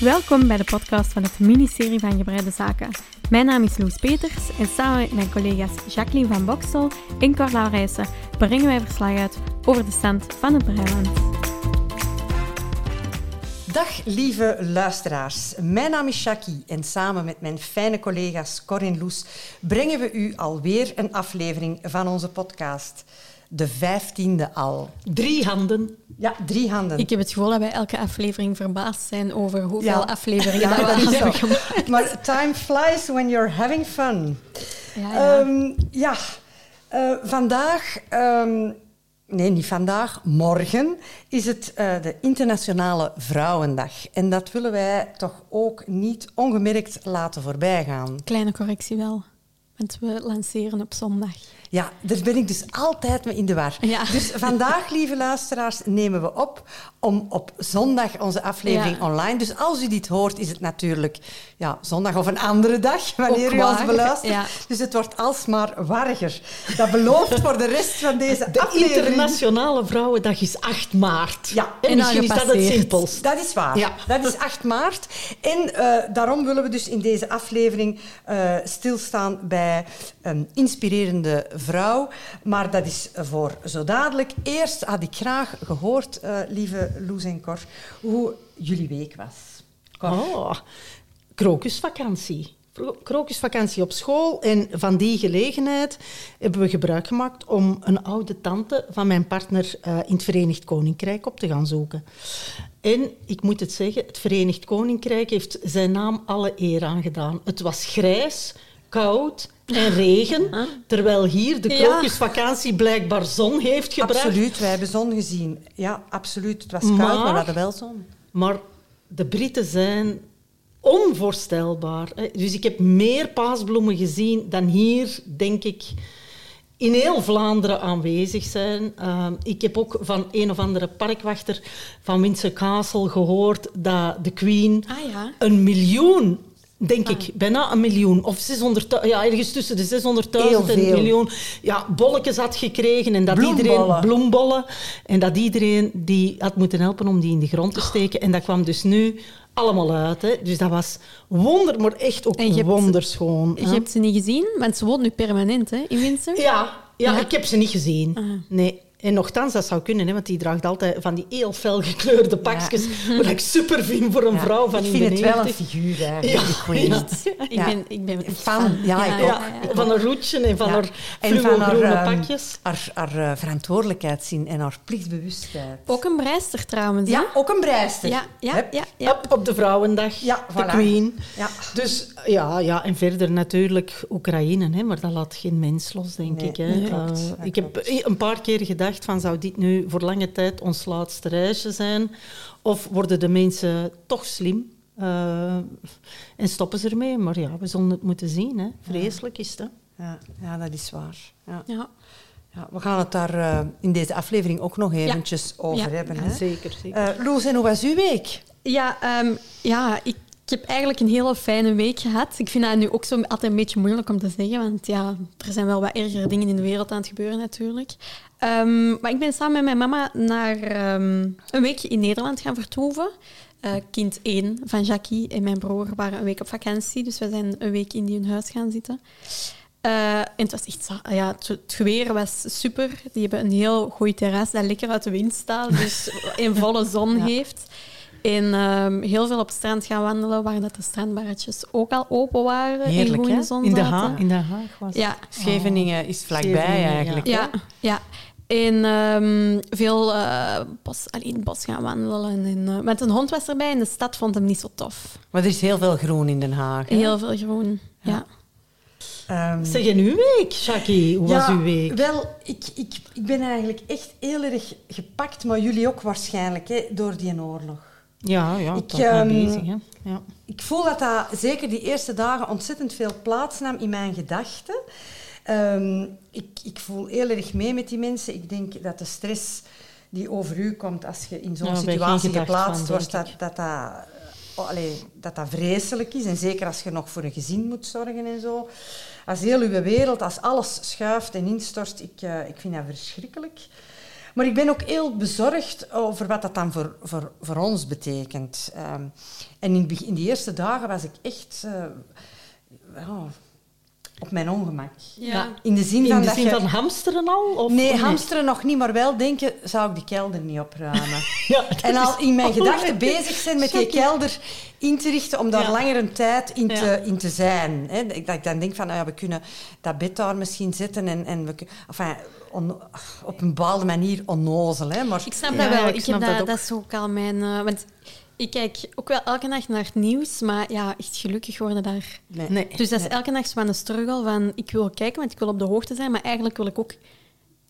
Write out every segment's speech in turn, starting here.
Welkom bij de podcast van het ministerie van Gebreide Zaken. Mijn naam is Loes Peters en samen met mijn collega's Jacqueline van Boksel en Cor Laurijsen brengen wij verslag uit over de stand van het Breiland. Dag lieve luisteraars, mijn naam is Jackie en samen met mijn fijne collega's Cor en Loes brengen we u alweer een aflevering van onze podcast. De vijftiende al. Drie handen. Ja, drie handen. Ik heb het gevoel dat wij elke aflevering verbaasd zijn over hoeveel Ja. afleveringen Ja, dat we hebben zo. gemaakt. Maar time flies when you're having fun. Ja, ja. Ehm, ja, eh, vandaag, ehm, nee niet vandaag, morgen is het eh, de Internationale Vrouwendag. En dat willen wij toch ook niet ongemerkt laten voorbijgaan. Kleine correctie wel, want we lanceren op zondag. Ja, daar ben ik dus altijd mee in de war. Ja. Dus vandaag, lieve luisteraars, nemen we op om op zondag onze aflevering Ja. online. Dus als u dit hoort, is het natuurlijk ja, zondag of een andere dag, wanneer Ook u ons beluistert. ja. Dus het wordt alsmaar warriger. Dat belooft voor de rest van deze De aflevering. Internationale Vrouwendag is 8 maart. Ja, en en misschien is dat het simpelst. Dat is waar. Ja. Dat is 8 maart. En eh, daarom willen we dus in deze aflevering eh, stilstaan bij een inspirerende vrouw. Maar dat is voor zo dadelijk. Eerst had ik graag gehoord, eh, lieve Loes en Cor, hoe jullie week was. Cor. Oh, krokusvakantie. Kro- Krokusvakantie op school. En van die gelegenheid hebben we gebruik gemaakt om een oude tante van mijn partner eh, in het Verenigd Koninkrijk op te gaan zoeken. En ik moet het zeggen, het Verenigd Koninkrijk heeft zijn naam alle eer aangedaan. Het was grijs, koud en regen, terwijl hier de Ja. krokusvakantie blijkbaar zon heeft gebracht. Absoluut, wij hebben zon gezien. Ja, absoluut. Het was koud, Maar- maar we hadden wel zon. Maar de Britten zijn onvoorstelbaar. Dus ik heb meer paasbloemen gezien dan hier, denk ik, in heel Vlaanderen aanwezig zijn. Uh, ik heb ook van een of andere parkwachter van Windsor Castle gehoord dat de Queen Ah ja. een miljoen, denk ik, bijna een miljoen, of 600, ja, ergens tussen de 600.000 en een miljoen, ja, bolletjes had gekregen en dat Bloembollen. iedereen bloembollen en dat iedereen die had moeten helpen om die in de grond te steken en dat kwam dus nu allemaal uit. Hè. Dus dat was wonder, maar echt ook En je hebt- wonderschoon. Je hebt ze niet gezien, want ze woont nu permanent hè, in Windsor. Ja, ja, Ja. ik heb ze niet gezien. Ah. Nee. En nogthans, dat zou kunnen, hè, want die draagt altijd van die heel fel gekleurde pakjes, wat ik super vind voor een Ja, vrouw van ik in vind de het wel een 90. figuur eigenlijk, Ja, de Queen. ja. Ik, ben, ik ben Fan, ja, ik ook. Ja, van haar roetje en van Ja. haar En van haar, ehm, pakjes. haar, haar eh, verantwoordelijkheid zien en haar plichtbewustheid. Ook een breister trouwens. hè? Ja, ook een breister. ja, ja, Hup. ja, ja. Op, op de Vrouwendag, Ja, de voilà. Queen. Ja. Dus ja, ja, en verder natuurlijk Oekraïne, hè, maar dat laat geen mens los, denk Nee, ik. Hè. klopt, ik heb een paar keer gedacht van, zou dit nu voor lange tijd ons laatste reisje zijn? Of worden de mensen toch slim eh, en stoppen ze ermee? Maar ja, we zullen het moeten zien. Hè. Vreselijk is het. hè. Ja, ja, dat is waar. Ja. Ja. Ja, we gaan het daar eh, in deze aflevering ook nog eventjes over Ja. hebben. Hè? Zeker, zeker. Eh, Loes, en hoe was uw week? Ja, ehm, ja ik, ik heb eigenlijk een hele fijne week gehad. Ik vind dat nu ook zo altijd een beetje moeilijk om te zeggen, want ja, er zijn wel wat ergere dingen in de wereld aan het gebeuren natuurlijk. Ehm, maar ik ben samen met mijn mama naar ehm, een weekje in Nederland gaan vertoeven. Eh, kind 1 van Jackie en mijn broer waren een week op vakantie, dus we zijn een week in die hun huis gaan zitten. Eh, en het was echt... za- Ja, het, het geweer was super. Die hebben een heel goed terras dat lekker uit de wind staat, dus in volle zon Ja. heeft. En ehm, heel veel op het strand gaan wandelen, waar dat de strandbarretjes ook al open waren en Heerlijk, in zon in, de zaten. Haag, in de Haag was Ja, Scheveningen is vlakbij Scheveningen, eigenlijk. ja, ja. En ehm, veel eh, bos, allee, in het bos gaan wandelen. En, eh, met een hond was erbij en de stad vond hem niet zo tof. Maar er is heel veel groen in Den Haag. hè? Heel veel groen. Ja. Ehm, Zeg, en uw week, Jackie? Hoe was ja, uw week? Wel, ik, ik, ik ben eigenlijk echt heel erg gepakt, maar jullie ook waarschijnlijk, hè, door die oorlog. Ja, ja, Ik, ehm, bezig. Hè. Ja. Ik voel dat dat zeker die eerste dagen ontzettend veel plaats nam in mijn gedachten. Ehm, ik, ik voel heel erg mee met die mensen. Ik denk dat de stress die over u komt als je in zo'n Ja, situatie geplaatst wordt, dat dat, dat, oh, allee, dat dat vreselijk is. En zeker als je nog voor een gezin moet zorgen en zo. Als heel uw wereld, als alles schuift en instort, ik, eh, ik vind dat verschrikkelijk. Maar ik ben ook heel bezorgd over wat dat dan voor, voor, voor ons betekent. Ehm, en in, in die eerste dagen was ik echt uh, op mijn ongemak. Ja. In de zin, In van, de dat zin je, van hamsteren al? Of Nee, of hamsteren nog niet, maar wel denken, zou ik die kelder niet opruimen? Ja, dat en al in mijn Oh, gedachten bezig zijn met die kelder in te richten, om daar Ja. langer een tijd in te, Ja. in te zijn. Hè. Dat ik dan denk van, nou ja, we kunnen dat bed daar misschien zetten en, en we kun- enfin, on- op een bepaalde manier onnozel. Hè. Maar Ik snap Ja, dat wel. ik Ik snap heb dat dat, ook. dat is ook al mijn... eh, want ik kijk ook wel elke nacht naar het nieuws, maar ja, echt gelukkig worden daar... nee. Nee. Dus dat is elke nacht zo een struggle van... Ik wil kijken, want ik wil op de hoogte zijn, maar eigenlijk wil ik ook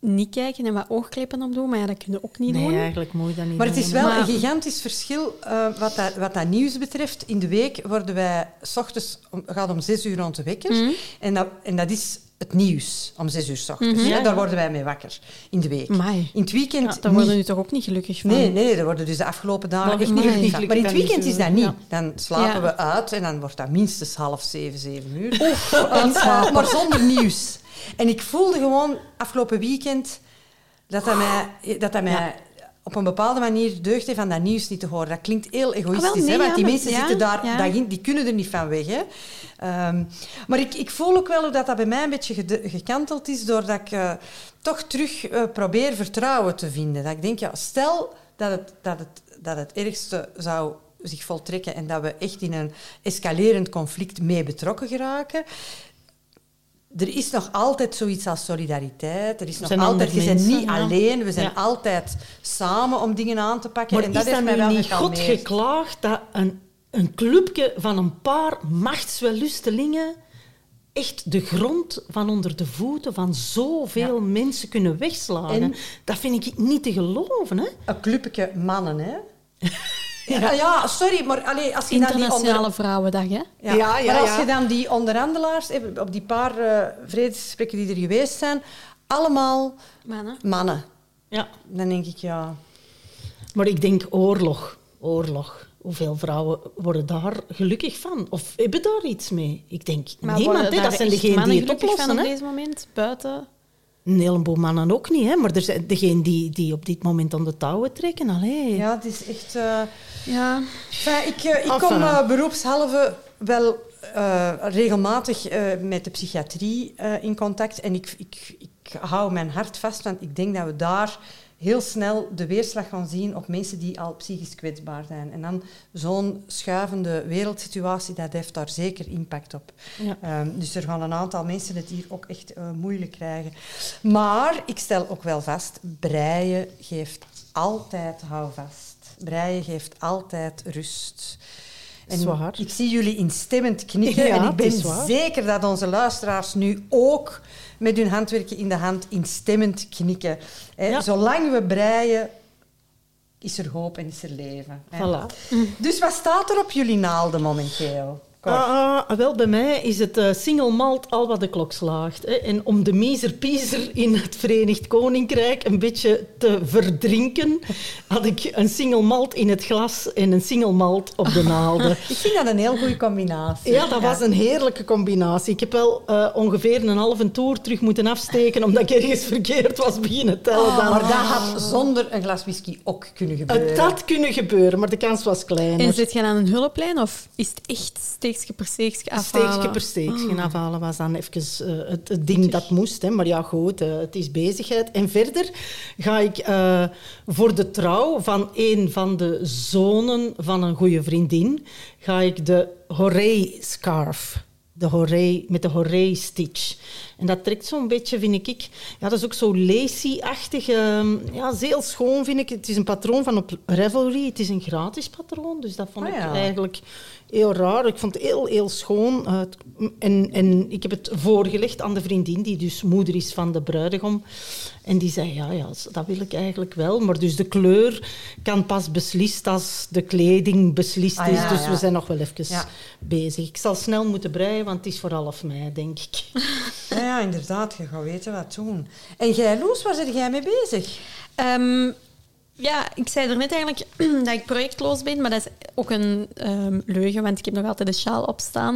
niet kijken en wat oogkleppen opdoen, maar ja, dat kun je ook niet Nee, doen. eigenlijk moet je dat niet Maar het is wel Maar- een gigantisch verschil eh, wat, dat, wat dat nieuws betreft. In de week worden wij... S ochtends om, gaat om zes uur rond de wekker. Mhm. En, dat, en dat is het nieuws om zes uur s ochtends. Mhm. Ja, Daar worden wij mee wakker in de week. Amai. In het weekend Ja, daar worden nu toch ook niet gelukkig van? Nee, nee, daar worden dus de afgelopen dagen echt niet gelukkig van. Maar in het weekend is dat niet. Dan slapen we uit en dan wordt dat minstens half zeven, zeven uur. Maar zonder nieuws. En ik voelde gewoon afgelopen weekend dat dat mij, dat dat mij op een bepaalde manier deugd heeft van dat nieuws niet te horen. Dat klinkt heel egoïstisch, Ah, wel, nee, hè, want die mensen ja, zitten daar, die kunnen er niet van weg. Hè. Ehm, maar ik, ik voel ook wel hoe dat, dat bij mij een beetje gekanteld is, doordat ik eh, toch terug eh, probeer vertrouwen te vinden. Dat ik denk, ja, stel dat het, dat het, dat het ergste zou zich voltrekken en dat we echt in een escalerend conflict mee betrokken geraken. Er is nog altijd zoiets als solidariteit. Er is nog zijn altijd, je bent niet ja. alleen. We zijn Ja. altijd samen om dingen aan te pakken. Maar en dat is heeft mij wel niet God geklaagd dat een, een clubje van een paar machtswellustelingen echt de grond van onder de voeten van zoveel mensen kunnen wegslagen? En- Dat vind ik niet te geloven, hè? Een clubje mannen, hè? ja. ja, sorry, maar allee, als je dan die Internationale onder... Vrouwendag, hè? Ja, Ja, ja, maar als ja. je dan die onderhandelaars, eh, op die paar eh, vredesgesprekken die er geweest zijn, allemaal Mannen. mannen. Ja. Dan denk ik, ja... Maar ik denk oorlog, oorlog. Hoeveel vrouwen worden daar gelukkig van? Of hebben daar iets mee? Ik denk Maar niemand, hè? dat zijn degenen die het gelukkig van oplossen. op Hè? deze moment? Buiten? Een heleboel mannen ook niet, hè? maar er zijn degenen die, die op dit moment aan de touwen trekken. Allee. Ja, het is echt... eh, Ja. Enfin, ik, eh, ik Enfin. kom eh, beroepshalve wel eh, regelmatig eh, met de psychiatrie eh, in contact. En ik, ik, ik hou mijn hart vast, want ik denk dat we daar heel snel de weerslag gaan zien op mensen die al psychisch kwetsbaar zijn. En dan zo'n schuivende wereldsituatie, dat heeft daar zeker impact op. Ja. Ehm, dus er gaan een aantal mensen het hier ook echt eh, moeilijk krijgen. Maar ik stel ook wel vast, breien geeft altijd houvast. Breien geeft altijd rust. En Zwaar. ik zie jullie instemmend knikken Ja, en ik ben zeker dat onze luisteraars nu ook met hun handwerken in de hand instemmend knikken. Ja. Zolang we breien, is er hoop en is er leven. Voilà. Dus wat staat er op jullie naalden momenteel? Cor? Ah, ah, wel, bij mij is het eh, single malt al wat de klok slaagt. Hè. En om de miser-piezer in het Verenigd Koninkrijk een beetje te verdrinken, had ik een single malt in het glas en een single malt op de naalden. Ik vind dat een heel goede combinatie. Ja, dat was een heerlijke combinatie. Ik heb wel eh, ongeveer een halve toer terug moeten afsteken omdat ik ergens verkeerd was beginnen tellen. dan. Maar dat had zonder een glas whisky ook kunnen gebeuren. Het had kunnen gebeuren, maar de kans was klein. En zit je aan een hulplijn of is het echt steekje per steekje afhalen? Steekje per steekje afhalen was dan even eh, het, het ding dat moest. Hè. Maar ja, goed, eh, het is bezigheid. En verder ga ik eh, voor de trouw van een van de zonen van een goede vriendin... ga ik de Horey-scarf... De horey, met de horey-stitch. En dat trekt zo'n beetje, vind ik... Ja, dat is ook zo lacy-achtig. ehm, ja, heel schoon, vind ik. Het is een patroon van op Ravelry. Het is een gratis patroon, dus dat vond Ah, ik ja. eigenlijk heel raar. Ik vond het heel, heel schoon. Eh, het- en, en ik heb het voorgelegd aan de vriendin, die dus moeder is van de bruidegom. En die zei, ja, ja, dat wil ik eigenlijk wel. Maar dus de kleur kan pas beslist als de kleding beslist Ah, is. ja, dus ja. we zijn nog wel even Ja. bezig. Ik zal snel moeten breien, want het is voor half mei, denk ik. Ja, ja, inderdaad. Je gaat weten wat doen. En jij, Loes, waar zit jij mee bezig? Ehm, ja, ik zei er net eigenlijk dat ik projectloos ben, maar dat is ook een ehm, leugen, want ik heb nog altijd de sjaal opstaan.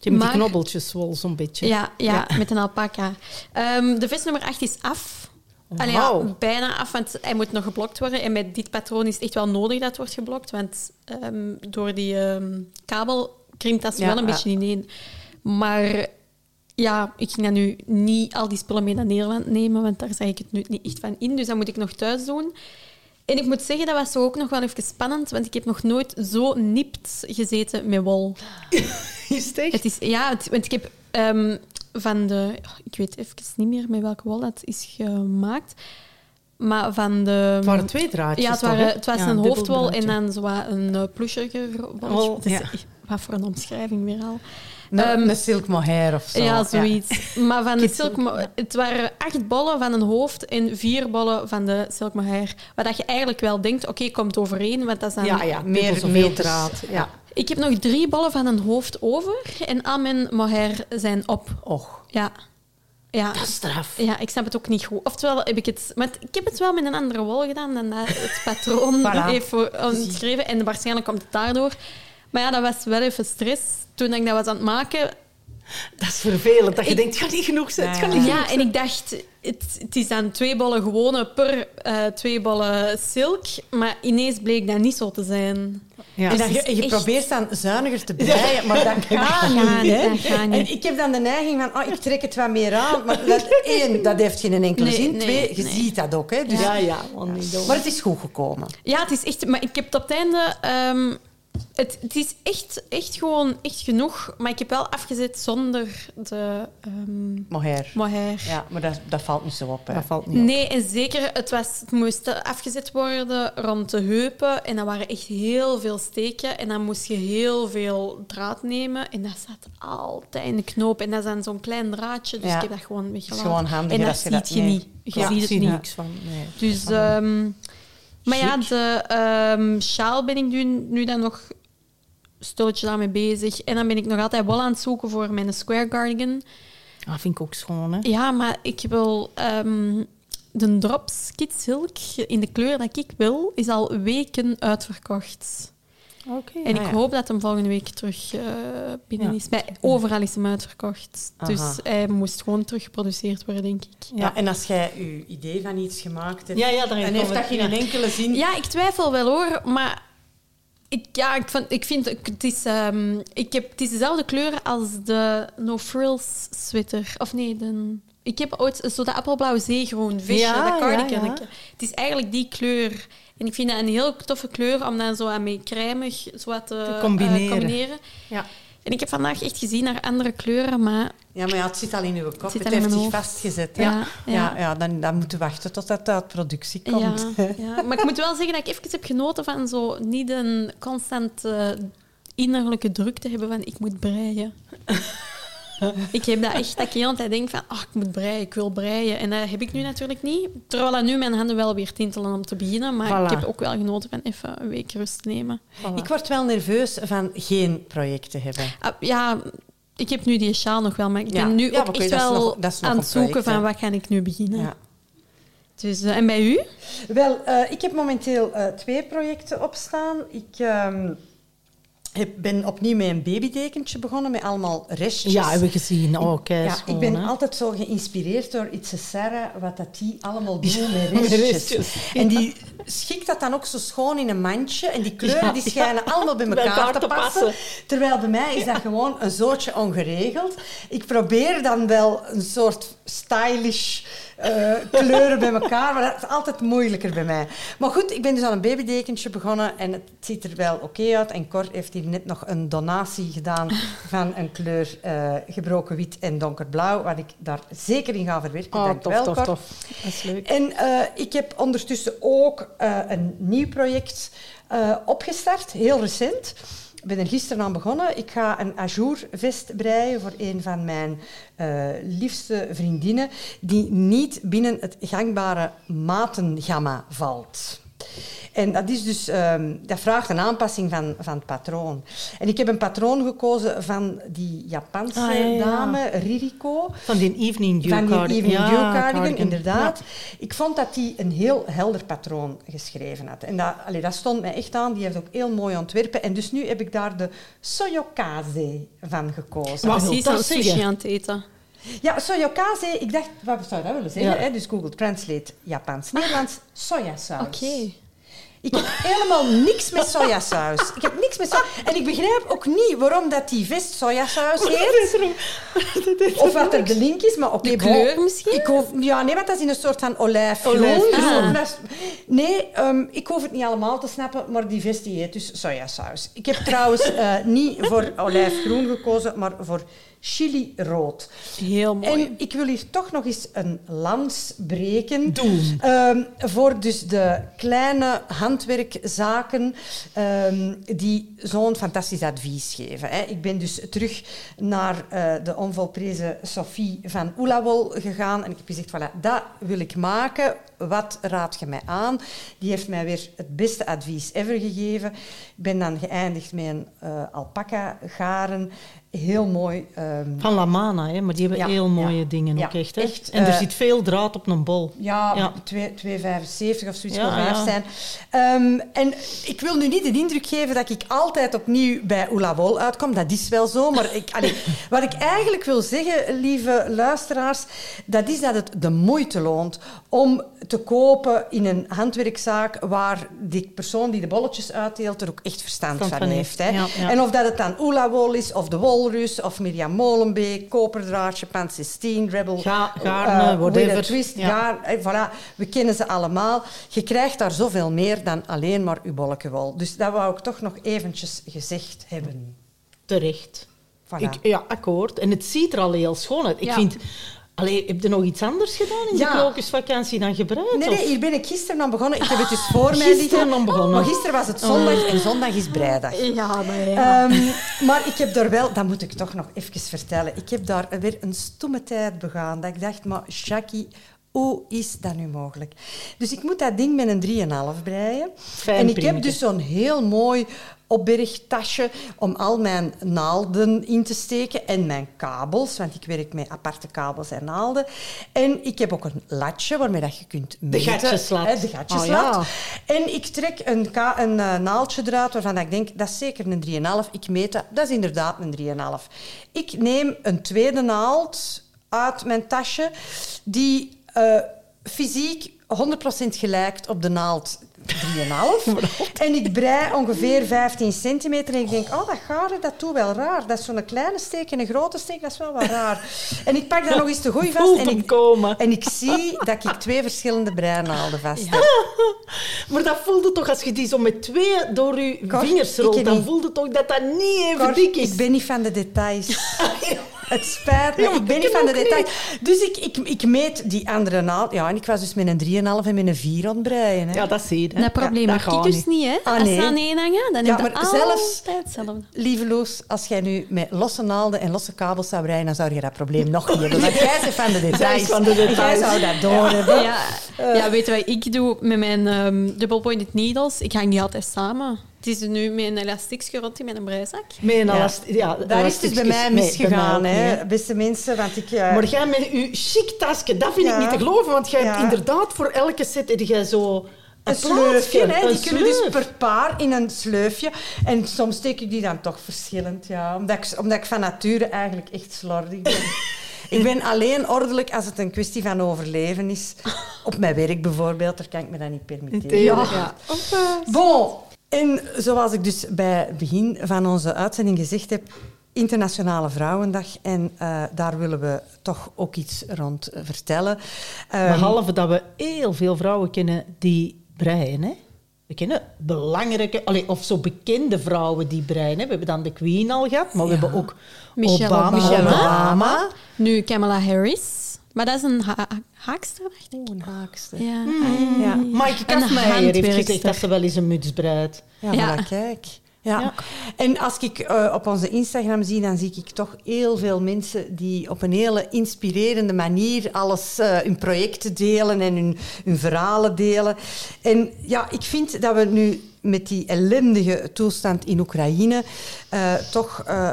Je hebt Maar- die knobbeltjes wel zo'n beetje. Ja, ja, met een alpaca. Ehm, de vest nummer 8 is af. Allee, ja, Wauw. bijna af, want hij moet nog geblokt worden. En met dit patroon is het echt wel nodig dat het wordt geblokt, want ehm, door die kabel krimpt dat Ja, wel een beetje ineen. Maar ja, ik ging dan nu niet al die spullen mee naar Nederland nemen, want daar zag ik het nu niet echt van in. Dus dat moet ik nog thuis doen. En ik moet zeggen, dat was zo ook nog wel even spannend, want ik heb nog nooit zo nipt gezeten met wol. Is het echt? Het is, ja, het- want ik heb ehm, van de... Ik weet even niet meer met welke wol dat is gemaakt. Maar van de... Het waren twee draadjes, Ja, het, toch, waren, het was Ja, een hoofdwol en dan zo wat een uh, ja. Wat voor een omschrijving weer al. Een, Ehm, een silk mohair of zo. Ja, zoiets. Maar van de silk, silk, mo- ja. het waren acht bollen van een hoofd en vier bollen van de silk mohair. Wat dat je eigenlijk wel denkt, oké, komt overeen, want dat is dan... Ja, ja, meer meters. draad. Ja. Ik heb nog drie bollen van een hoofd over en al mijn mohair zijn op. Och. Ja. Ja. Dat is straf. Ja, ik snap het ook niet goed. Oftewel heb ik het... Maar ik heb het wel met een andere wol gedaan dan dat het patroon Voilà. heeft voor- omschreven. En waarschijnlijk komt het daardoor. Maar ja, dat was wel even stress. Toen ik dat was aan het maken... Dat is vervelend, dat je Ik- denkt, het gaat niet genoeg zijn. Het Ja, genoeg en ik dacht... Het, het is dan twee bollen gewone per eh, twee bollen silk. Maar ineens bleek dat niet zo te zijn. Ja. En Dus het je, is je echt- probeert dan zuiniger te breien, maar dat gaat niet. niet, hè. dat gaat niet. En ik heb dan de neiging van, oh, ik trek het wat meer aan. Maar dat, één, dat heeft geen enkele Nee, zin. nee, Twee, je nee. ziet dat ook. Hè. Dus, Ja, ja, want niet doen. Maar het is goed gekomen. Ja, het is echt... Maar ik heb het op het einde... ehm, het, het is echt, echt gewoon echt genoeg. Maar ik heb wel afgezet zonder de ehm Mohair. mohair. Ja, maar dat, dat valt niet zo op. Hè. Dat valt niet op. Nee, en zeker, het, was, het moest afgezet worden rond de heupen. En dat waren echt heel veel steken. En dan moest je heel veel draad nemen. En dat zat altijd in de knoop. En dat is dan zo'n klein draadje. Dus Ja. ik heb dat gewoon Het is weggelaten. gewoon handiger en dat je ziet dat... je nee. niet. Je Ja, ziet het niet. niks van. Nee. Dus, ehm, maar ja, de ehm, sjaal ben ik nu, nu dan nog stilletjes aan mee bezig. En dan ben ik nog altijd wel aan het zoeken voor mijn square cardigan. Ah, vind ik ook schoon, hè? Ja, maar ik wil ehm, de Drops Kid Silk in de kleur dat ik wil, is al weken uitverkocht. Oké. En ik ja. hoop dat hem volgende week terug eh, binnen Ja. is. Bij, overal is hem uitverkocht. Aha. Dus hij moest gewoon teruggeproduceerd worden, denk ik. Ja. en als jij je idee van iets gemaakt hebt... Ja, ja, en heeft dat geen enkele zin... Ja, ik twijfel wel hoor, maar ik, ja, ik, vind, ik vind het is, ehm, ik heb, het is dezelfde kleur als de No Frills sweater. Of nee, de, ik heb ooit zo dat appelblauw zeegroen visje, Ja, dat ja, cardigan. ja. Het is eigenlijk die kleur. En ik vind dat een heel toffe kleur om dan zo aan mee crèmig zo wat te, Te combineren. eh, combineren. Ja. En ik heb vandaag echt gezien naar andere kleuren, maar Ja, maar ja, het zit al in uw kop. Het, heeft zich vastgezet. Ja, ja. ja. ja, dan, dan moeten we wachten tot dat uit productie komt. Ja, ja, maar ik moet wel zeggen dat ik even heb genoten van zo niet een constante innerlijke druk te hebben van ik moet breien. Ik heb dat echt dat ik de hele tijd denk van oh, ik moet breien, ik wil breien. En dat heb ik nu natuurlijk niet. Terwijl dat nu mijn handen wel weer tintelen om te beginnen. Maar Voilà. ik heb ook wel genoten van even een week rust te nemen. Ik word wel nerveus van geen project te hebben. Ah, ja, ik heb nu die sjaal nog wel, maar ik Ja. ben nu Ja, ook echt wel nog- aan het zoeken project, van wat ga ik nu beginnen. Ja. Dus, eh, en bij u? Wel, eh, ik heb momenteel eh, twee projecten opstaan. Ik ehm, heb, ben opnieuw met een babydekentje begonnen, met allemaal restjes. Ja, hebben we gezien. Oh, kei Ja, schoon, ik ben hè? altijd zo geïnspireerd door Itse Sarah, wat dat die allemaal doen met Met restjes. En die schikt dat dan ook zo schoon in een mandje. En die kleuren die schijnen allemaal bij elkaar, elkaar te te passen. passen. Terwijl bij mij is dat gewoon een zootje ongeregeld. Ik probeer dan wel een soort stylish eh, kleuren bij elkaar, maar dat is altijd moeilijker bij mij. Maar goed, ik ben dus aan een babydekentje begonnen en het ziet er wel oké uit. En Cor heeft hier net nog een donatie gedaan van een kleur eh, gebroken wit en donkerblauw, wat ik daar zeker in ga verwerken. Oh, Dank tof, wel, tof, Cor. tof. Dat is leuk. En eh, ik heb ondertussen ook een nieuw project opgestart, heel recent. Ik ben er gisteren aan begonnen. Ik ga een ajourvest breien voor een van mijn eh, liefste vriendinnen, die niet binnen het gangbare matengamma valt. En dat, is dus, ehm, dat vraagt een aanpassing van, van het patroon. En ik heb een patroon gekozen van die Japanse Ah, ja, ja. dame, Ririko. Van die evening dew Van die cardigan. Evening Ja, Dew cardigan, cardigan. inderdaad. Ik vond dat hij een heel helder patroon geschreven had. En dat, allee, dat stond mij echt aan. Die heeft ook heel mooi ontwerpen. En dus nu heb ik daar de Soyokaze van gekozen. Wat Precies dat sushi aan het eten. Ja, sojakase, ik dacht, wat zou dat willen zeggen? Ja. Hè? Dus Google Translate Japans, Nederlands, sojasaus. Oké. Ik heb helemaal niks met sojasaus. Ik heb niks met sojasaus. En ik begrijp ook niet waarom dat die vest sojasaus heet. Of wat er de link is, maar oké. Kleur misschien? Ik hoef, ja, nee, want dat is in een soort van olijfgroen. Dus is- Nee, ehm, ik hoef het niet allemaal te snappen, maar die vest die heet dus sojasaus. Ik heb trouwens eh, niet voor olijfgroen gekozen, maar voor chili rood. Heel mooi. En ik wil hier toch nog eens een lans breken. Doen. Ehm, voor dus de kleine handwerkzaken ehm, die zo'n fantastisch advies geven. Hè. Ik ben dus terug naar eh, de onvolprezen Sophie van Oelawol gegaan en ik heb gezegd, voilà, dat wil ik maken. Wat raad je mij aan? Die heeft mij weer het beste advies ever gegeven. Ik ben dan geëindigd met een eh, alpaca garen. Heel mooi. ehm, Van La Mana, hè, maar die hebben Ja, heel mooie ja. dingen Ja, ook echt. Hè? echt, en er eh, zit veel draad op een bol. Ja, Ja. 2 2,75 of zoiets voor ja. zijn. Ehm, en ik wil nu niet de indruk geven dat ik altijd opnieuw bij Oelawol uitkom. Dat is wel zo. Maar ik, allee, wat ik eigenlijk wil zeggen, lieve luisteraars, dat is dat het de moeite loont om te kopen in een handwerkzaak waar die persoon die de bolletjes uitdeelt er ook echt verstand van heeft. Hè. En of dat het dan Oelawol is, of de Walrus, of Mirjam Molenbeek, Koperdraadje, Pansistine, Rebel... Ga- Gaarne, eh, whatever. Twist, Ja. Eh, voilà, we kennen ze allemaal. Je krijgt daar zoveel meer dan alleen maar uw bollekewol. Dus dat wou ik toch nog eventjes gezegd hebben. Terecht. Voilà. Ik, ja, akkoord. En het ziet er al heel schoon uit. Ik Ja. vind... Allee, heb je nog iets anders gedaan in Ja. de krokusvakantie dan gebruikt? Nee, nee, hier ben ik gisteren aan begonnen. Ik heb het dus voor mij Gisteren liggen. aan begonnen. Maar gisteren was het zondag en zondag is breidag. Ja, maar ja. Ehm, maar ik heb daar wel, dat moet ik toch nog even vertellen, ik heb daar weer een stomme tijd begaan. Dat ik dacht, maar Jackie, hoe is dat nu mogelijk? Dus ik moet dat ding met een 3,5 breien. Fijn en ik heb dus zo'n heel mooi opbergtasje om al mijn naalden in te steken en mijn kabels, want ik werk met aparte kabels en naalden. En ik heb ook een latje waarmee dat je kunt meten. gatjeslat. hè, De gatjeslat. Oh, En ik trek een, een eh, naaldje eruit waarvan ik denk, dat is zeker een 3,5. Ik meet dat, dat is inderdaad een 3,5. Ik neem een tweede naald uit mijn tasje die eh, fysiek 100% gelijkt op de naald 3,5. en ik brei ongeveer 15 centimeter en ik denk, oh, dat garen, dat doet wel raar. Dat is zo'n kleine steek en een grote steek, dat is wel wat raar. En ik pak dat nog eens te goeie vast Voelt en ik, komen. en ik zie dat ik twee verschillende breinaalden vast heb. Maar dat voelde toch, als je die zo met twee door je vingers rolt, dan voelde toch dat dat niet even dik is. Ik ben niet van de details. Het spijt me, Ja, ik ben niet van de niet. details. Dus ik, ik, ik meet die andere naald. Ja, en ik was dus met een 3,5 en met een 4 aan het breien. Hè. Ja, dat zie je. Hè. dat probleem Ja, heb gaat ik dus niet, hè. Ah, Als nee. ze aan één hangen, dan Ja, heb je maar zelfs- altijd hetzelfde. Lieve Loes, als jij nu met losse naalden en losse kabels zou breien, dan zou je dat probleem nog niet hebben. Want jij bent van de details. is van de Jij zou dat doorhebben. Ja, ja, weet je wat ik doe met mijn um, double pointed needles? Ik hang die altijd samen. Het is nu met een elastiekje rond in mijn breizak. Met een Ja. Daar is het dus bij mij. Nee, misgegaan, hè, beste mensen. Want ik... eh, Maar jij met je chic tasje, dat vind Ja. ik niet te geloven. Want jij Ja. hebt inderdaad voor elke set heb jij zo een, sleufje, een die kunnen dus per paar in een sleufje. En soms steek ik die dan toch verschillend, ja. Omdat ik, omdat ik van nature eigenlijk echt slordig ben. ik ben alleen ordelijk als het een kwestie van overleven is. Op mijn werk bijvoorbeeld, daar kan ik me dat niet permitteren. Ja. Ja. Bon, en zoals ik dus bij het begin van onze uitzending gezegd heb, Internationale Vrouwendag. En eh, daar willen we toch ook iets rond vertellen. Ehm, Behalve dat we heel veel vrouwen kennen die breien. Hè? We kennen belangrijke, allee, of zo bekende vrouwen die breien. Hè? We hebben dan de Queen al gehad, maar we hebben ook Michelle Obama. Obama. Obama. Nu Kamala Harris. Maar dat is een ha haakster, dacht ik. Oeh, een haakste. Ja. Ja. Maaike Kafmeijer heeft gezegd dat ze wel eens een muts breidt. Ja, Ja. voilà, kijk. Ja. Ja. En als ik eh, op onze Instagram zie, dan zie ik toch heel veel mensen die op een hele inspirerende manier alles, eh, hun projecten delen en hun, hun verhalen delen. En ja, ik vind dat we nu met die ellendige toestand in Oekraïne eh, toch... eh,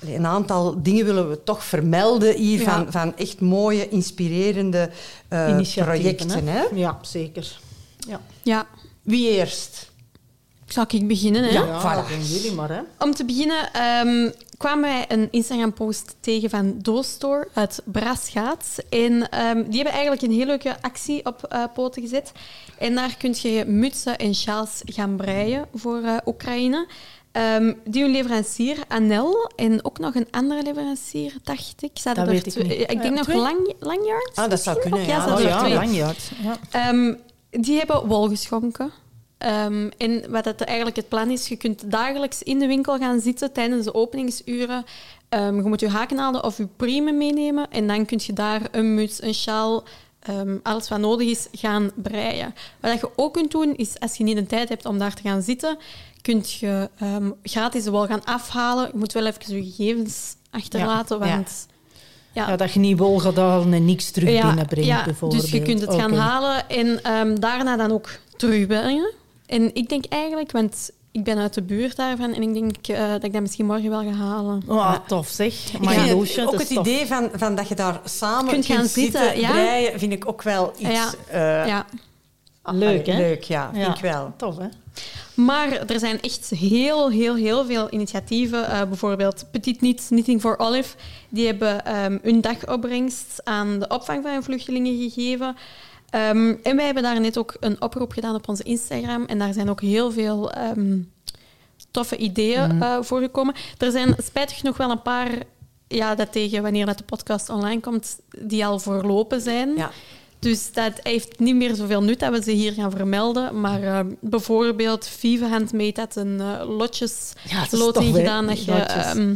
een aantal dingen willen we toch vermelden hier Ja. van, van echt mooie, inspirerende eh, Initiatieven, projecten. Hè? Ja, zeker. Ja. Ja. Wie eerst? Zal ik beginnen? Hè? Ja, voilà. doen jullie maar, hè. Om te beginnen ehm, kwamen wij een Instagram-post tegen van Doostore uit Brasgaat. En ehm, die hebben eigenlijk een heel leuke actie op eh, poten gezet. En daar kun je mutsen en sjaals gaan breien voor eh, Oekraïne. Ehm, die hun leverancier, Anel, en ook nog een andere leverancier, dacht ik. Zaten Dat er weet ik twee- niet. Ik denk Ja, nog lang, Langjaard. Ah, dat zou kunnen, ook? ja. zaten Oh ja, langjaard. Ja. Ehm, die hebben wol geschonken. Ehm, en wat het eigenlijk het plan is, je kunt dagelijks in de winkel gaan zitten tijdens de openingsuren. Ehm, je moet je hakenaalden of je priemen meenemen en dan kun je daar een muts, een sjaal, ehm, alles wat nodig is, gaan breien. Wat je ook kunt doen, is als je niet de tijd hebt om daar te gaan zitten, kun je gratis wol gaan afhalen. Je moet wel even je gegevens achterlaten, Ja. want... Ja, dat je niet wol gaat halen en niks terug binnenbrengt, ja, bijvoorbeeld. Dus je kunt het gaan halen en daarna dan ook terugbrengen. En ik denk eigenlijk, want ik ben uit de buurt daarvan en ik denk eh, dat ik dat misschien morgen wel ga halen. Oh, tof zeg. Maar Loesje, ook het tof. idee van, van dat je daar samen Kunt gaan zitten, ja. breien, vind ik ook wel iets... Ja. eh, Ja. Leuk, hè? Leuk, ja. Vind Ja. ik wel. Tof, hè? Maar er zijn echt heel, heel, heel veel initiatieven. Eh, bijvoorbeeld Petit Niet, Knitting for Olive. Die hebben ehm, hun dagopbrengst aan de opvang van vluchtelingen gegeven. Ehm, en wij hebben daar net ook een oproep gedaan op onze Instagram. En daar zijn ook heel veel ehm, toffe ideeën eh, voorgekomen. Er zijn spijtig genoeg wel een paar... Ja, dat tegen wanneer dat de podcast online komt, die al voorlopen zijn. Ja. Dus dat heeft niet meer zoveel nut dat we ze hier gaan vermelden. Maar eh, bijvoorbeeld Vive Handmade had een uh, lotjes Ja, dat is loting tof, hè? gedaan. Dat je, Lotjes. ehm,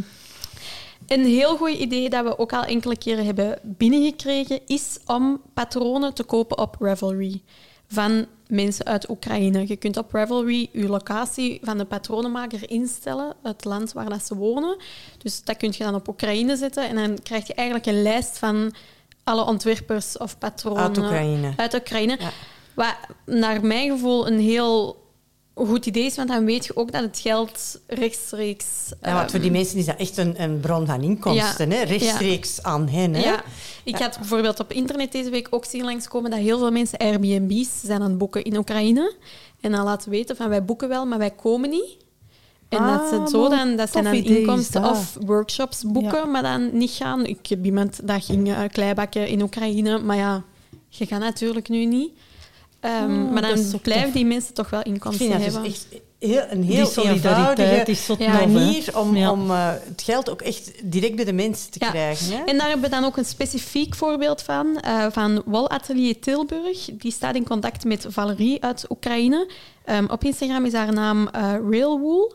een heel goed idee dat we ook al enkele keren hebben binnengekregen, is om patronen te kopen op Ravelry van mensen uit Oekraïne. Je kunt op Ravelry je locatie van de patronenmaker instellen, het land waar dat ze wonen. Dus dat kun je dan op Oekraïne zetten en dan krijg je eigenlijk een lijst van alle ontwerpers of patronen Uit Oekraïne. uit Oekraïne. Ja. Wat naar mijn gevoel een heel goed idee is, want dan weet je ook dat het geld rechtstreeks... Ja, want voor die ehm, mensen is dat echt een, een bron van inkomsten, Ja. hè? rechtstreeks aan hen. Hè? Ja, ik had bijvoorbeeld op internet deze week ook zien langskomen dat heel veel mensen Airbnb's zijn aan het boeken in Oekraïne. En dan laten weten van wij boeken wel, maar wij komen niet. En Ah, dat ze zo dan, dat zijn dan inkomsten of workshops boeken, maar dan niet gaan. Ik heb iemand dat ging eh, kleibakken in Oekraïne, maar ja, je gaat natuurlijk nu niet. Ehm, Oh, maar dan blijven tof. die mensen toch wel Ik inkomsten vind dat dus hebben. echt heel, een heel solidariteit eenvoudige Ja. manier om, Ja. om eh, het geld ook echt direct bij de mensen te Ja. krijgen. Hè? En daar hebben we dan ook een specifiek voorbeeld van, eh, van Wolatelier Tilburg. Die staat in contact met Valerie uit Oekraïne. Ehm, op Instagram is haar naam eh Railwool.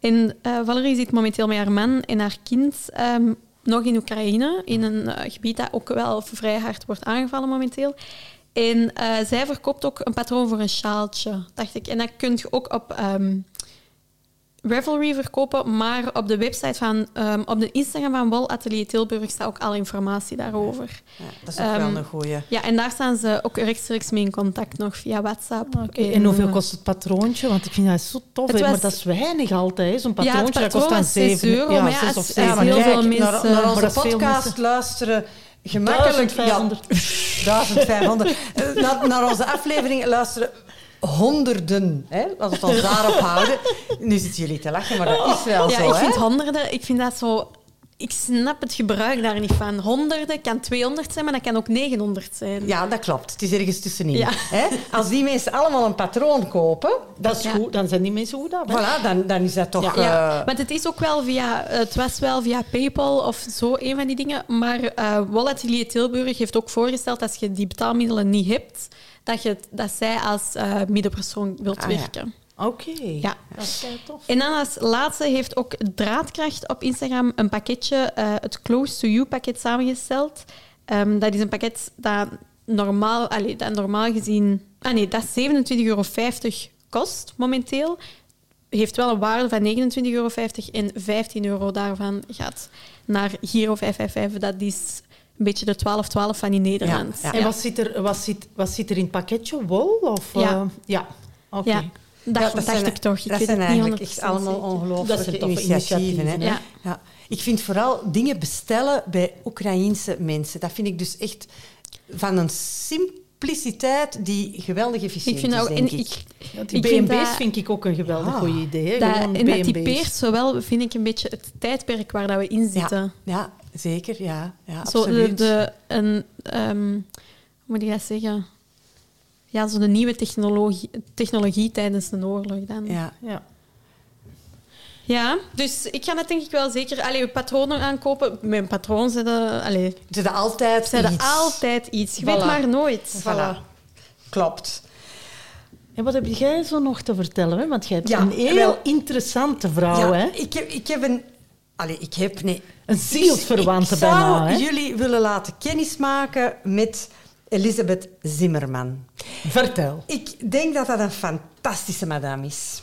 En eh, Valerie zit momenteel met haar man en haar kind ehm, nog in Oekraïne, in een gebied dat ook wel vrij hard wordt aangevallen momenteel. En eh, zij verkoopt ook een patroon voor een sjaaltje, dacht ik. En dat kun je ook op ehm, Ravelry verkopen, maar op de website van, ehm, op de Instagram van Wol Atelier Tilburg staat ook alle informatie daarover. Ja, dat is ook Ehm, wel een goeie. Ja, en daar staan ze ook rechtstreeks mee in contact nog via WhatsApp. Oké, En hoeveel kost het patroontje? Want ik vind dat zo tof, was- maar dat is weinig altijd. Zo'n Ja, het patroontje dat kost dan was zes 7 euro, maar ja, zes als- of als zeven. heel euro. veel mensen- naar, naar Maar onze podcast mensen. luisteren gemakkelijk... 1500. Ja, 1500. Eh, naar, naar onze aflevering luisteren honderden. Hè? Als we het ons daarop houden. Nu zitten jullie te lachen, maar dat is wel Ja, zo. ik hè? vind honderden, ik vind dat zo... Ik snap het gebruik daar niet van. Honderden kan 200 zijn, maar dat kan ook 900 zijn. Ja, dat klopt. Het is ergens tussenin. Ja. Hè? Als die mensen allemaal een patroon kopen, Dat is Ja. goed, dan zijn die mensen goed af. hè. voilà, dan, dan is dat toch... Ja. Eh, want het is ook wel via, het was wel via PayPal of zo, een van die dingen. Maar eh Walletilier Tilburg heeft ook voorgesteld als je die betaalmiddelen niet hebt, dat, je, dat zij als eh, middenpersoon wilt Ah, werken. Oké, Ja. dat is tof. En dan als laatste heeft ook Draadkracht op Instagram een pakketje, eh, het Close to You pakket samengesteld. Ehm, dat is een pakket dat normaal, allee, dat normaal gezien, ah nee, dat 27,50 euro kost momenteel. Heeft wel een waarde van 29,50 euro en 15 euro daarvan gaat naar Giro 555. Dat is een beetje de 1212 van in Nederland. Ja, En wat zit, er, wat, zit, wat zit er in het pakketje? Wol? Of, Ja. eh, ja. Oké. Ja, dat dacht zijn- ik toch. Ik dat zijn eigenlijk 100% echt allemaal ongelooflijke initiatieven. hè. Ja. Ik vind vooral dingen bestellen bij Oekraïense mensen. Dat vind ik dus echt van een simpliciteit die geweldig efficiënt Ik vind is, ook... denk ik. ik, Ja, die ik vind B&B's dat- vind ik ook een geweldig goed idee. dat, Gewoon en dat typeert zowel, vind ik, een beetje het tijdperk waar dat we in zitten. Ja, ja, zeker. Ja, ja Zo de, absoluut. de, een, ehm, hoe moet ik dat zeggen? Ja, zo de nieuwe technologie, technologie tijdens de oorlog dan. Ja. Ja. Ja, dus ik ga dat denk ik wel zeker... Allee, patronen aankopen. Mijn patroon zetten... Allee, Ze hebben altijd zetten iets. altijd iets. Je Voilà. weet maar nooit. Voilà. Klopt. En wat heb jij zo nog te vertellen? Hè? Want jij hebt Ja, een heel wel. interessante vrouw. ja, hè? Ik, heb, ik heb een... Allee, ik heb... Nee. Een zielsverwante ik, ik bijna. zou Hè? jullie willen laten kennismaken met Elisabeth Zimmerman. Vertel. Ik denk dat dat een fantastische madame is.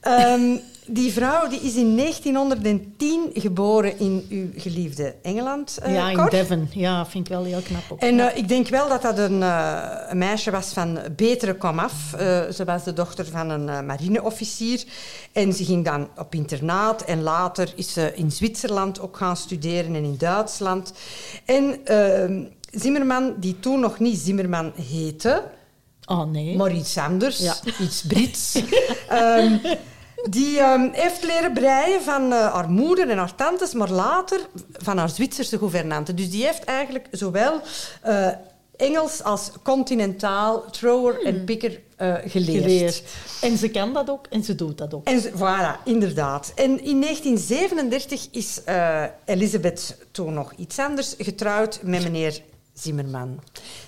Ehm, die vrouw die is in 1910 geboren in uw geliefde Engeland, eh, ja, in Cor. Devon. Ja, vind ik wel heel knap. En eh, ik denk wel dat dat een, eh, een meisje was van betere komaf. Ze was de dochter van een marineofficier. En ze ging dan op internaat. En later is ze in Zwitserland ook gaan studeren en in Duitsland. En eh, Zimmerman, die toen nog niet Zimmerman heette, oh nee. maar iets anders, Ja. iets Brits. Ehm, die ehm, heeft leren breien van eh, haar moeder en haar tantes, maar later van haar Zwitserse gouvernante. Dus die heeft eigenlijk zowel eh, Engels als continentaal, thrower en picker eh, geleerd. geleerd. En ze kan dat ook en ze doet dat ook. En ze- voilà, inderdaad. En in 1937 is eh, Elisabeth toen nog iets anders getrouwd met meneer Zimmerman.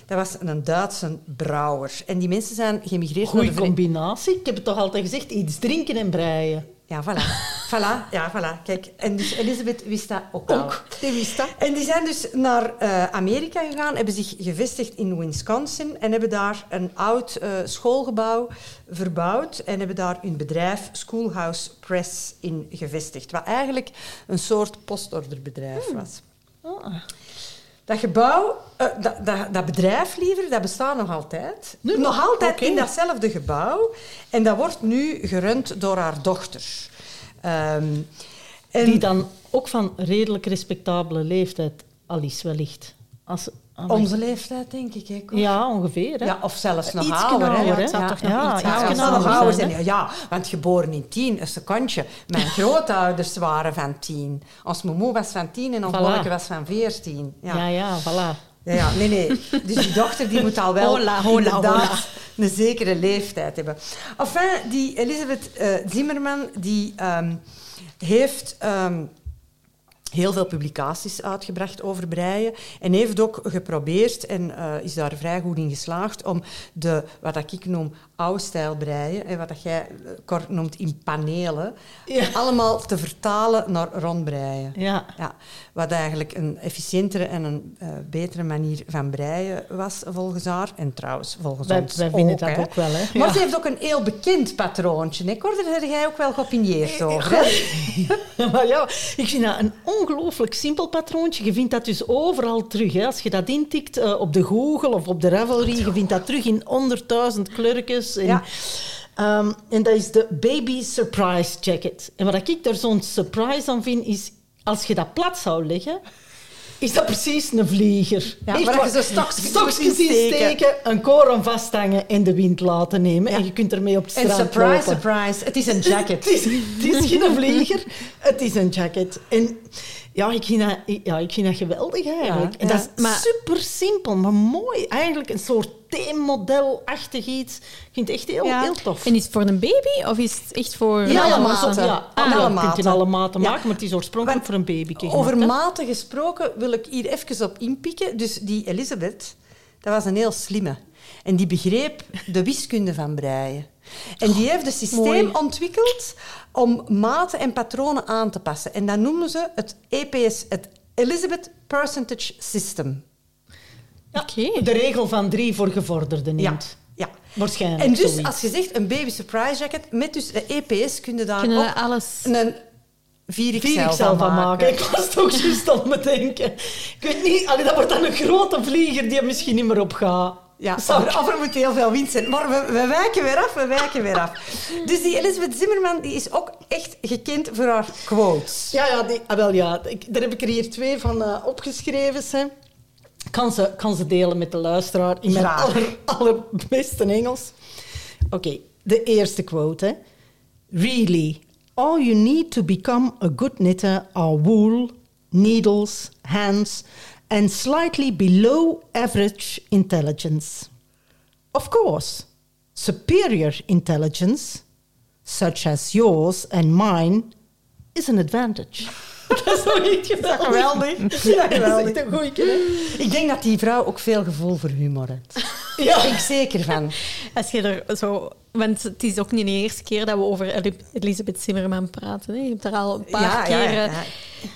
Dat was een Duitse brouwer. En die mensen zijn gemigreerd naar Goeie de Verenigde combinatie. Ik heb het toch altijd gezegd, iets drinken en breien. Ja, voilà. voilà. Ja, voilà. Kijk, en dus Elisabeth wist dat ook. Ook, die wist dat. En die zijn dus naar eh, Amerika gegaan, hebben zich gevestigd in Wisconsin en hebben daar een oud eh, schoolgebouw verbouwd en hebben daar hun bedrijf Schoolhouse Press in gevestigd, wat eigenlijk een soort postorderbedrijf was. Ah. Dat gebouw, eh, dat, dat, dat bedrijf liever, dat bestaat nog altijd. Nu nog altijd in datzelfde gebouw. En dat wordt nu gerund door haar dochter. Ehm, en Die dan ook van redelijk respectabele leeftijd al is wellicht. Als, aan- onze leeftijd, denk ik. Hè, Cor? Ja, ongeveer. Hè? Ja, of zelfs nog Iets ouder. ouder, hè. Ja, zou ja. toch nog ja, iets ja, ouder zijn, ouder hè? zijn. Ja, want geboren in tien, een secondje. Mijn grootouders waren van tien. Ons moeder was van tien en ons Voilà. was van veertien. Ja. Ja, ja, voilà. Ja, ja, nee, nee. Dus die dochter die moet al wel Hola, hola, inderdaad hola. een zekere leeftijd hebben. Enfin, die Elisabeth eh, Zimmerman die ehm, heeft ehm, heel veel publicaties uitgebracht over breien en heeft ook geprobeerd en eh, is daar vrij goed in geslaagd om de, wat ik noem, oude stijl breien, en wat dat jij eh, kort noemt in panelen, Ja. allemaal te vertalen naar rondbreien. Ja. Ja, wat eigenlijk een efficiëntere en een eh, betere manier van breien was, volgens haar. En trouwens, volgens Wij, ons wij vinden ook. dat hè. ook wel, hè. Maar ze heeft ook een heel bekend patroontje. hè. Cor, daar heb jij ook wel geopineerd over. Hè? Maar ja, ik vind dat een ongelooflijk simpel patroontje. Je vindt dat dus overal terug. Hè. Als je dat intikt eh, op de Google of op de Ravelry, je vindt dat terug in honderdduizend kleurtjes. En, Ja. ehm, en dat is de Baby Surprise Jacket. En wat ik daar zo'n surprise aan vind, is als je dat plat zou leggen, is dat precies een vlieger. Ja, Echt waar je stokjes moet insteken. insteken, een koren vasthangen en de wind laten nemen. En je kunt ermee op het En surprise, lopen. surprise, het is een jacket. Het is, het is geen vlieger, het is een jacket. En ja, ik vind dat, ja, ik vind dat geweldig eigenlijk. Ja, en ja. dat is Maar- super simpel, maar mooi. Eigenlijk een soort theemodelachtig iets. Ik vind het echt heel, Ja. heel tof. En is het voor een baby of is het echt voor... Ja, alle maten. Ah, ja, alle je kunt maten. in alle maten Ja. maken, maar het is oorspronkelijk voor een baby Over maten gesproken wil ik hier even op inpikken. Dus die Elisabeth, dat was een heel slimme. En die begreep de wiskunde van breien. En die heeft een systeem mooi. ontwikkeld om maten en patronen aan te passen. En dat noemden ze het EPS, het Elizabeth Percentage System. Oké. De regel van drie voor gevorderden Ja, neemt. ja. Waarschijnlijk En dus, zoiets. als je zegt een baby surprise jacket, met dus de EPS kun je daar Kunnen we ook alles... een 4XL, Vier ik zelf van maken. Ik was het ook juist aan het denken. Ik weet niet, allee, dat wordt dan een grote vlieger die er misschien niet meer op gaat. Ja, of er moet heel veel wind zijn. Maar we, we wijken weer af, we wijken weer af. Dus die Elisabeth Zimmerman die is ook echt gekend voor haar quotes. Ja, ja, die, ah, wel, ja ik, daar heb ik er hier twee van eh, opgeschreven. Hè. kan ze, kan ze delen met de luisteraar in mijn aller, allerbeste Engels. Oké, de eerste quote. hè. Really, all you need to become a good knitter are wool, needles, hands, and slightly below average intelligence. Of course, superior intelligence, such as yours and mine, is an advantage. Dat is toch niet geweldig? geweldig? Ja, dat is echt een goeie? Ik denk dat die vrouw ook veel gevoel voor humor heeft. Ja. Daar ben ik zeker van. Als je er zo... Want het is ook niet de eerste keer dat we over Eli- Elisabeth Zimmerman praten. Hè. Je hebt daar al een paar Ja, ja, keer... ja. eh,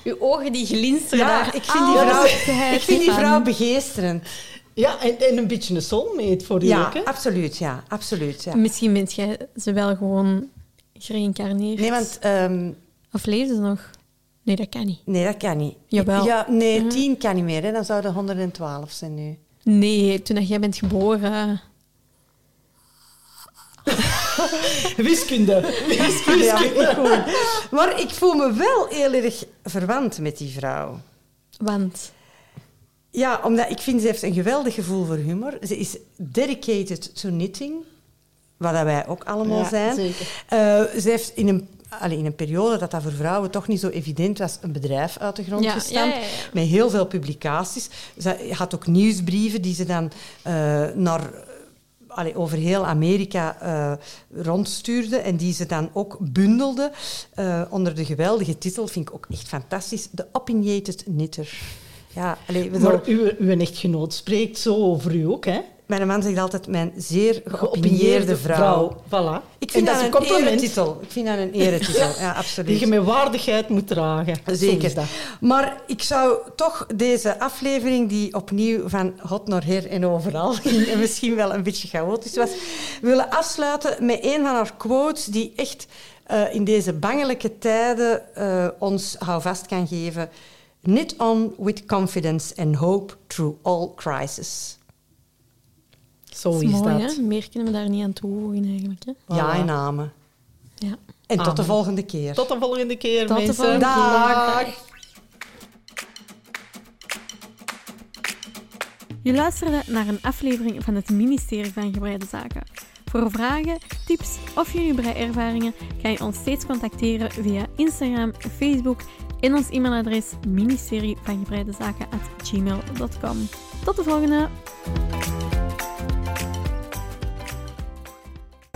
Je ogen die glinsteren Ja, daar ik vind die vrouw, altijd ik vind die vrouw begeesterend. Ja, en, en een beetje een soulmate voor u Ja, ook, hè? absoluut. Ja, absoluut ja. Misschien bent jij ze wel gewoon gereïncarneerd. Nee, want... ehm, Of leven ze nog? Nee, dat kan niet. nee, dat kan niet. Jawel. Ja, nee, tien kan niet meer. Hè. Dan zouden 112 zijn nu. Nee, toen dat jij bent geboren... Wiskunde. Wiskunde. Ja. Maar ik voel me wel heel erg verwant met die vrouw. Want... Ja, omdat ik vind ze heeft een geweldig gevoel voor humor. Ze is dedicated to knitting, wat dat wij ook allemaal Ja, zijn. zeker. Eh, ze heeft in een, allee, in een periode dat dat voor vrouwen toch niet zo evident was, een bedrijf uit de grond Ja, gestampt. ja, ja, ja. Met heel veel publicaties. Ze had ook nieuwsbrieven die ze dan eh, naar, allee, over heel Amerika eh, rondstuurde. En die ze dan ook bundelde eh, onder de geweldige titel, vind ik ook echt fantastisch, The Opinionated Knitter. Ja, allee, we Maar uw, uw echtgenoot spreekt zo over u ook, hè? Mijn man zegt altijd mijn zeer geopinieerde vrouw. Voilà. Ik vind En dat, een compliment eretitel. Ik vind dat een eretitel, ja, die absoluut. je met waardigheid moet dragen. Zeker. dat. Maar ik zou toch deze aflevering, die opnieuw van hot naar her en overal ging, en misschien wel een beetje chaotisch was, willen afsluiten met een van haar quotes die echt eh, in deze bangelijke tijden eh, ons houvast kan geven. Knit on with confidence and hope through all crisis. Zo Dat is, is mooi, dat. hè? Meer kunnen we daar niet aan toevoegen, eigenlijk. Hè? Ja, in namen. Ja. En tot de Amen. volgende keer. Tot de volgende keer, Tot de mensen. volgende keer. Dag. Je luisterde naar een aflevering van het ministerie van Gebreide Zaken. Voor vragen, tips of jullie breiervaringen kan je ons steeds contacteren via Instagram, Facebook en ons e-mailadres ministerie van Gebreide Zaken at gmail.com. Tot de volgende!